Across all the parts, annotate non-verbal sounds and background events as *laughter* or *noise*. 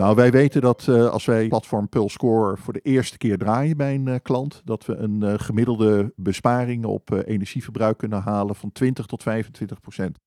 Nou, wij weten dat uh, als wij platform PulseScore voor de eerste keer draaien bij een uh, klant, dat we een uh, gemiddelde besparing op energieverbruik kunnen halen van 20 tot 25 procent.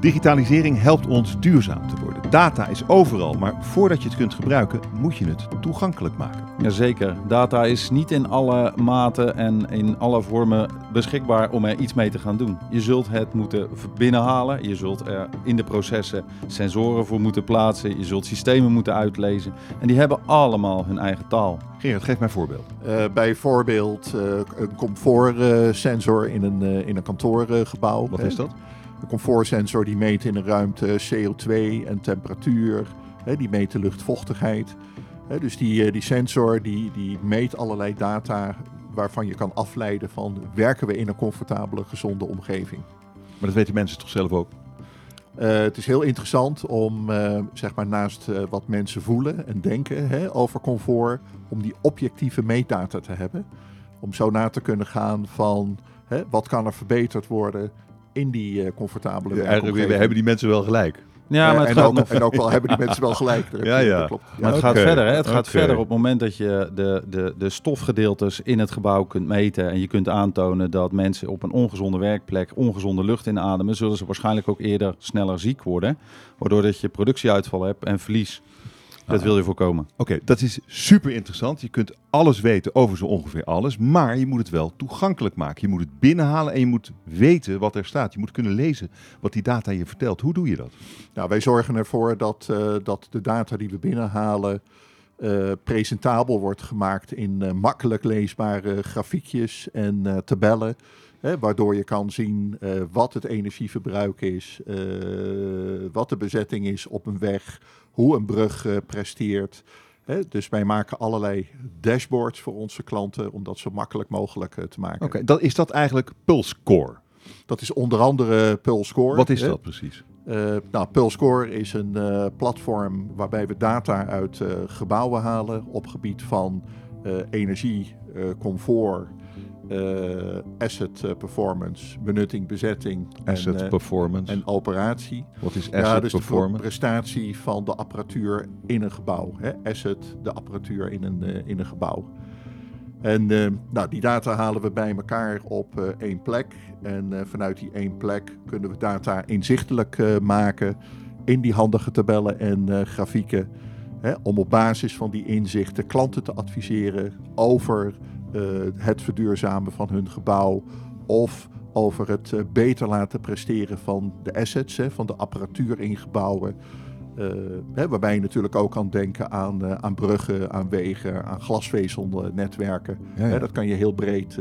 Digitalisering helpt ons duurzaam te worden. Data is overal, maar voordat je het kunt gebruiken, moet je het toegankelijk maken. Jazeker. Data is niet in alle maten en in alle vormen beschikbaar om er iets mee te gaan doen. Je zult het moeten binnenhalen. Je zult er in de processen sensoren voor moeten plaatsen. Je zult systemen moeten uitlezen. En die hebben allemaal hun eigen taal. Gerard, geef mij een voorbeeld. Uh, bijvoorbeeld uh, een comfortsensor in een, uh, in een kantoorgebouw. Wat is dat? Een comfortsensor die meet in een ruimte CO2 en temperatuur. Hè, die meet de luchtvochtigheid. Hè, dus die, die sensor die, die meet allerlei data waarvan je kan afleiden van werken we in een comfortabele, gezonde omgeving. Maar dat weten mensen toch zelf ook? Uh, het is heel interessant om, uh, zeg maar, naast uh, wat mensen voelen en denken hè, over comfort, om die objectieve meetdata te hebben. Om zo na te kunnen gaan van hè, wat kan er verbeterd worden in die comfortabele ja, Eigenlijk hebben die mensen wel gelijk. Ja, maar het en, ook, nog... en ook wel hebben die mensen wel gelijk. *laughs* ja, ja. Klopt. ja. Maar het gaat verder. Hè? Het gaat verder op het moment dat je de, de, de stofgedeeltes in het gebouw kunt meten. En je kunt aantonen dat mensen op een ongezonde werkplek ongezonde lucht inademen. Zullen ze waarschijnlijk ook eerder sneller ziek worden. Waardoor dat je productieuitval hebt en verlies. Dat wil je voorkomen. Oké, dat is super interessant. Je kunt alles weten over zo ongeveer alles, maar je moet het wel toegankelijk maken. Je moet het binnenhalen en je moet weten wat er staat. Je moet kunnen lezen wat die data je vertelt. Hoe doe je dat? Nou, wij zorgen ervoor dat, uh, dat de data die we binnenhalen uh, presentabel wordt gemaakt in uh, makkelijk leesbare grafiekjes en tabellen. Hè, waardoor je kan zien wat het energieverbruik is, wat de bezetting is op een weg, hoe een brug uh, presteert. Hè? Dus wij maken allerlei dashboards voor onze klanten om dat zo makkelijk mogelijk uh, te maken. Oké, okay, is dat eigenlijk PulseScore? Dat is onder andere PulseScore. Wat is dat precies? Uh, nou, PulseScore is een uh, platform waarbij we data uit gebouwen halen op gebied van energie, comfort, uh, asset uh, performance, benutting, bezetting asset en, uh, performance. en operatie. Wat is asset ja, dus performance? de prestatie van de apparatuur in een gebouw. Hè? Asset, de apparatuur in een, in een gebouw. En nou, die data halen we bij elkaar op één plek. En vanuit die één plek kunnen we data inzichtelijk maken in die handige tabellen en grafieken. Hè? om op basis van die inzichten klanten te adviseren over uh, het verduurzamen van hun gebouw of over het uh, beter laten presteren van de assets, hè, van de apparatuur in gebouwen. Uh, hè, waarbij je natuurlijk ook kan denken aan, aan bruggen, aan wegen, aan glasvezelnetwerken. Ja, ja. Hè, dat kan je heel breed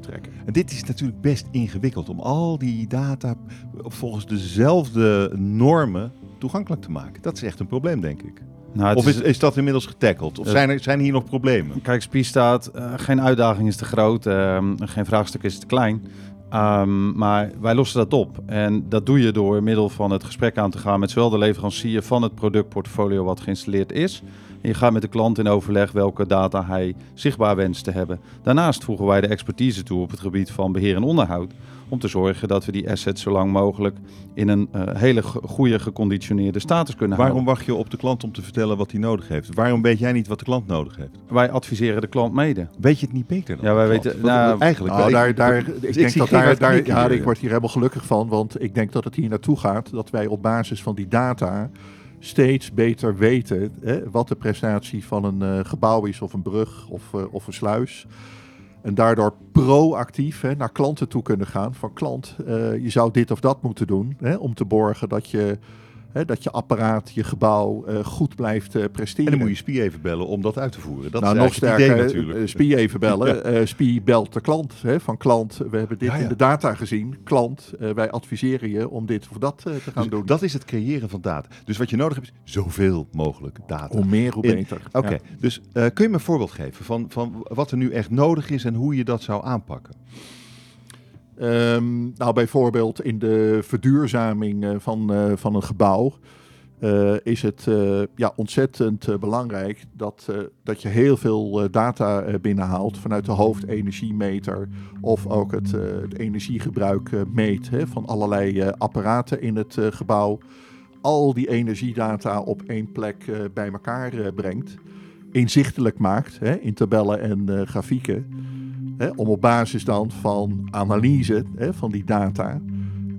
trekken. En dit is natuurlijk best ingewikkeld om al die data volgens dezelfde normen toegankelijk te maken. Dat is echt een probleem, denk ik. Nou, of is, is, dat inmiddels getackled? Of zijn er zijn hier nog problemen? Kijk, Spie staat, uh, geen uitdaging is te groot, uh, geen vraagstuk is te klein. Um, maar wij lossen dat op. En dat doe je door middel van het gesprek aan te gaan met zowel de leverancier van het productportfolio wat geïnstalleerd is. En je gaat met de klant in overleg welke data hij zichtbaar wenst te hebben. Daarnaast voegen wij de expertise toe op het gebied van beheer en onderhoud. Om te zorgen dat we die assets zo lang mogelijk in een uh, hele goede geconditioneerde status kunnen Waarom houden. Waarom wacht je op de klant om te vertellen wat hij nodig heeft? Waarom weet jij niet wat de klant nodig heeft? Wij adviseren de klant mede. Weet je het niet beter dan? Ja, wij weten. Nou, eigenlijk. Nou, daar, daar, ik, ik denk dat daar, daar ja, ik word hier helemaal gelukkig van, want ik denk dat het hier naartoe gaat dat wij op basis van die data steeds beter weten hè, wat de prestatie van een uh, gebouw is, of een brug of, uh, of een sluis. En daardoor proactief hè, naar klanten toe kunnen gaan. Van klant, uh, je zou dit of dat moeten doen. Hè, om te borgen dat je, hè, dat je apparaat, je gebouw uh, goed blijft uh, presteren. En dan moet je SPIE even bellen om dat uit te voeren. Dat nou, is nog sterker, idee, natuurlijk. SPIE even bellen. *laughs* ja. SPIE belt de klant. Hè, van klant, we hebben dit ja, ja. in de data gezien. Klant, wij adviseren je om dit of dat te gaan dus doen. Dat is het creëren van data. Dus wat je nodig hebt is zoveel mogelijk data. Hoe meer, hoe beter. Oké, okay. dus kun je me een voorbeeld geven van, van wat er nu echt nodig is en hoe je dat zou aanpakken? Um, nou, bijvoorbeeld in de verduurzaming uh, van, uh, van een gebouw. is het ja, ontzettend belangrijk dat, dat je heel veel data binnenhaalt vanuit de hoofdenergiemeter of ook het, het energiegebruik meet hè, van allerlei apparaten in het gebouw. Al die energiedata op één plek bij elkaar brengt, inzichtelijk maakt hè, in tabellen en grafieken. Hè, om op basis dan van analyse hè, van die data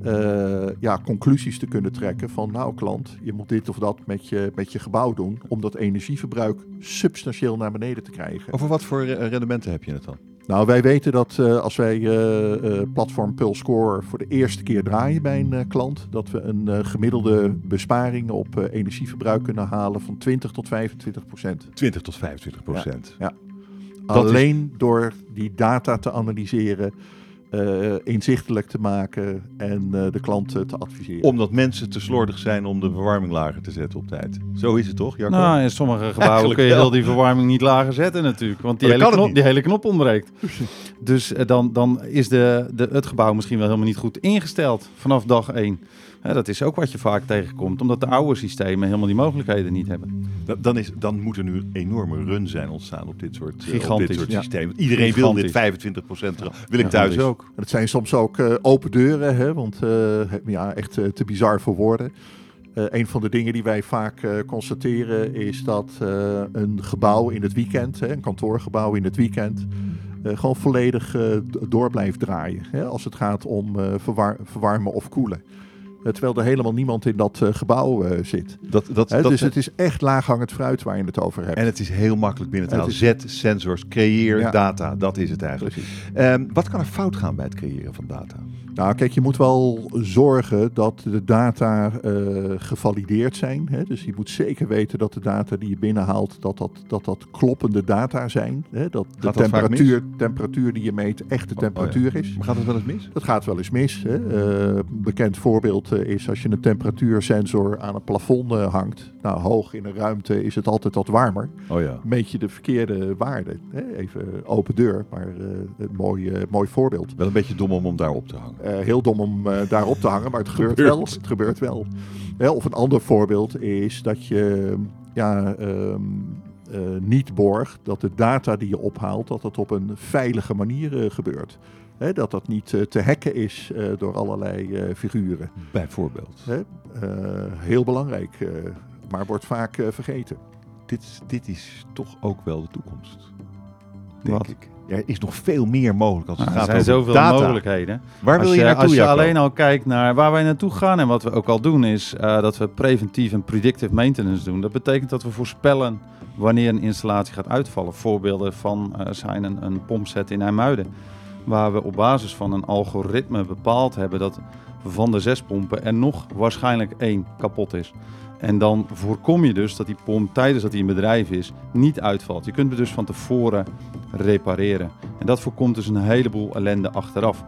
uh, ja, conclusies te kunnen trekken van nou klant, je moet dit of dat met je, met je gebouw doen om dat energieverbruik substantieel naar beneden te krijgen. Over wat voor rendementen heb je het dan? Nou, wij weten dat uh, als wij uh, platform Pulse Score voor de eerste keer draaien bij een klant, dat we een gemiddelde besparing op energieverbruik kunnen halen van 20 tot 25 procent. 20 tot 25 procent. ja. Alleen door die data te analyseren, uh, inzichtelijk te maken en uh, de klant te adviseren. Omdat mensen te slordig zijn om de verwarming lager te zetten op tijd. Zo is het toch, Jacco? Nou, in sommige gebouwen kun je heel die verwarming niet lager zetten natuurlijk. Want die, hele knop, die hele knop ontbreekt. dus uh, dan, dan is de, de, het gebouw misschien wel helemaal niet goed ingesteld vanaf dag 1 dat is ook wat je vaak tegenkomt, omdat de oude systemen helemaal die mogelijkheden niet hebben. Dan, is, dan moet er nu een enorme run zijn ontstaan op dit soort, uh, op dit soort systemen. Iedereen wil dit 25 procent. Wil ik thuis ook. Het zijn soms ook uh, open deuren, hè, want uh, ja, echt te bizar voor woorden. een van de dingen die wij vaak constateren is dat een gebouw in het weekend, hè, een kantoorgebouw in het weekend, gewoon volledig door blijft draaien. Hè, als het gaat om verwar verwarmen of koelen. Eh, terwijl er helemaal niemand in dat eh, gebouw eh, zit. Dat, dat, dat, dus het is echt laaghangend fruit waar je het over hebt. En het is heel makkelijk binnen te halen. Zet sensors, creëer data. Dat is het eigenlijk. Um, wat kan er fout gaan bij het creëren van data? Nou, kijk, je moet wel zorgen dat de data uh, gevalideerd zijn. Hè? Dus je moet zeker weten dat de data die je binnenhaalt, dat dat, dat, dat kloppende data zijn. Hè? Dat de temperatuur, temperatuur die je meet echt de temperatuur oh, oh, ja. is. Maar gaat het wel eens mis? Dat gaat wel eens mis. Hè? Uh, bekend voorbeeld is als je een temperatuursensor aan een plafond hangt. Nou, hoog in een ruimte is het altijd wat warmer. Oh ja. Meet je de verkeerde waarde. Even open deur, maar een mooi, mooi voorbeeld. Wel een beetje dom om, om daar op te hangen. Heel dom om daarop te hangen, maar het gebeurt, wel. Het gebeurt wel. of een ander voorbeeld is dat je ja, um, uh, niet borgt dat de data die je ophaalt, dat dat op een veilige manier gebeurt. Hè, dat dat niet te hacken is door allerlei figuren. Bijvoorbeeld. Hè, heel belangrijk, maar wordt vaak vergeten. Dit, dit is toch ook wel de toekomst. Denk Wat? ik er is nog veel meer mogelijk als het nou, gaat over. Er zijn zoveel mogelijkheden. Waar wil je, naartoe, Als je alleen al kijkt naar waar wij naartoe gaan en wat we ook al doen, is uh, dat we preventief en predictive maintenance doen. Dat betekent dat we voorspellen wanneer een installatie gaat uitvallen. Voorbeelden van uh, zijn een, een pompset in IJmuiden, waar we op basis van een algoritme bepaald hebben dat van de zes pompen er nog waarschijnlijk één kapot is. En dan voorkom je dus dat die pomp tijdens dat hij in bedrijf is niet uitvalt. Je kunt het dus van tevoren repareren. En dat voorkomt dus een heleboel ellende achteraf.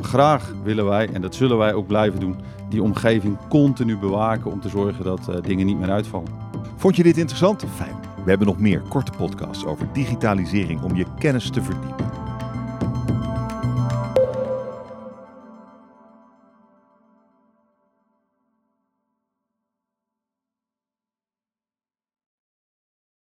Graag willen wij, en dat zullen wij ook blijven doen, die omgeving continu bewaken om te zorgen dat uh, dingen niet meer uitvallen. Vond je dit interessant? Fijn. We hebben nog meer korte podcasts over digitalisering om je kennis te verdiepen.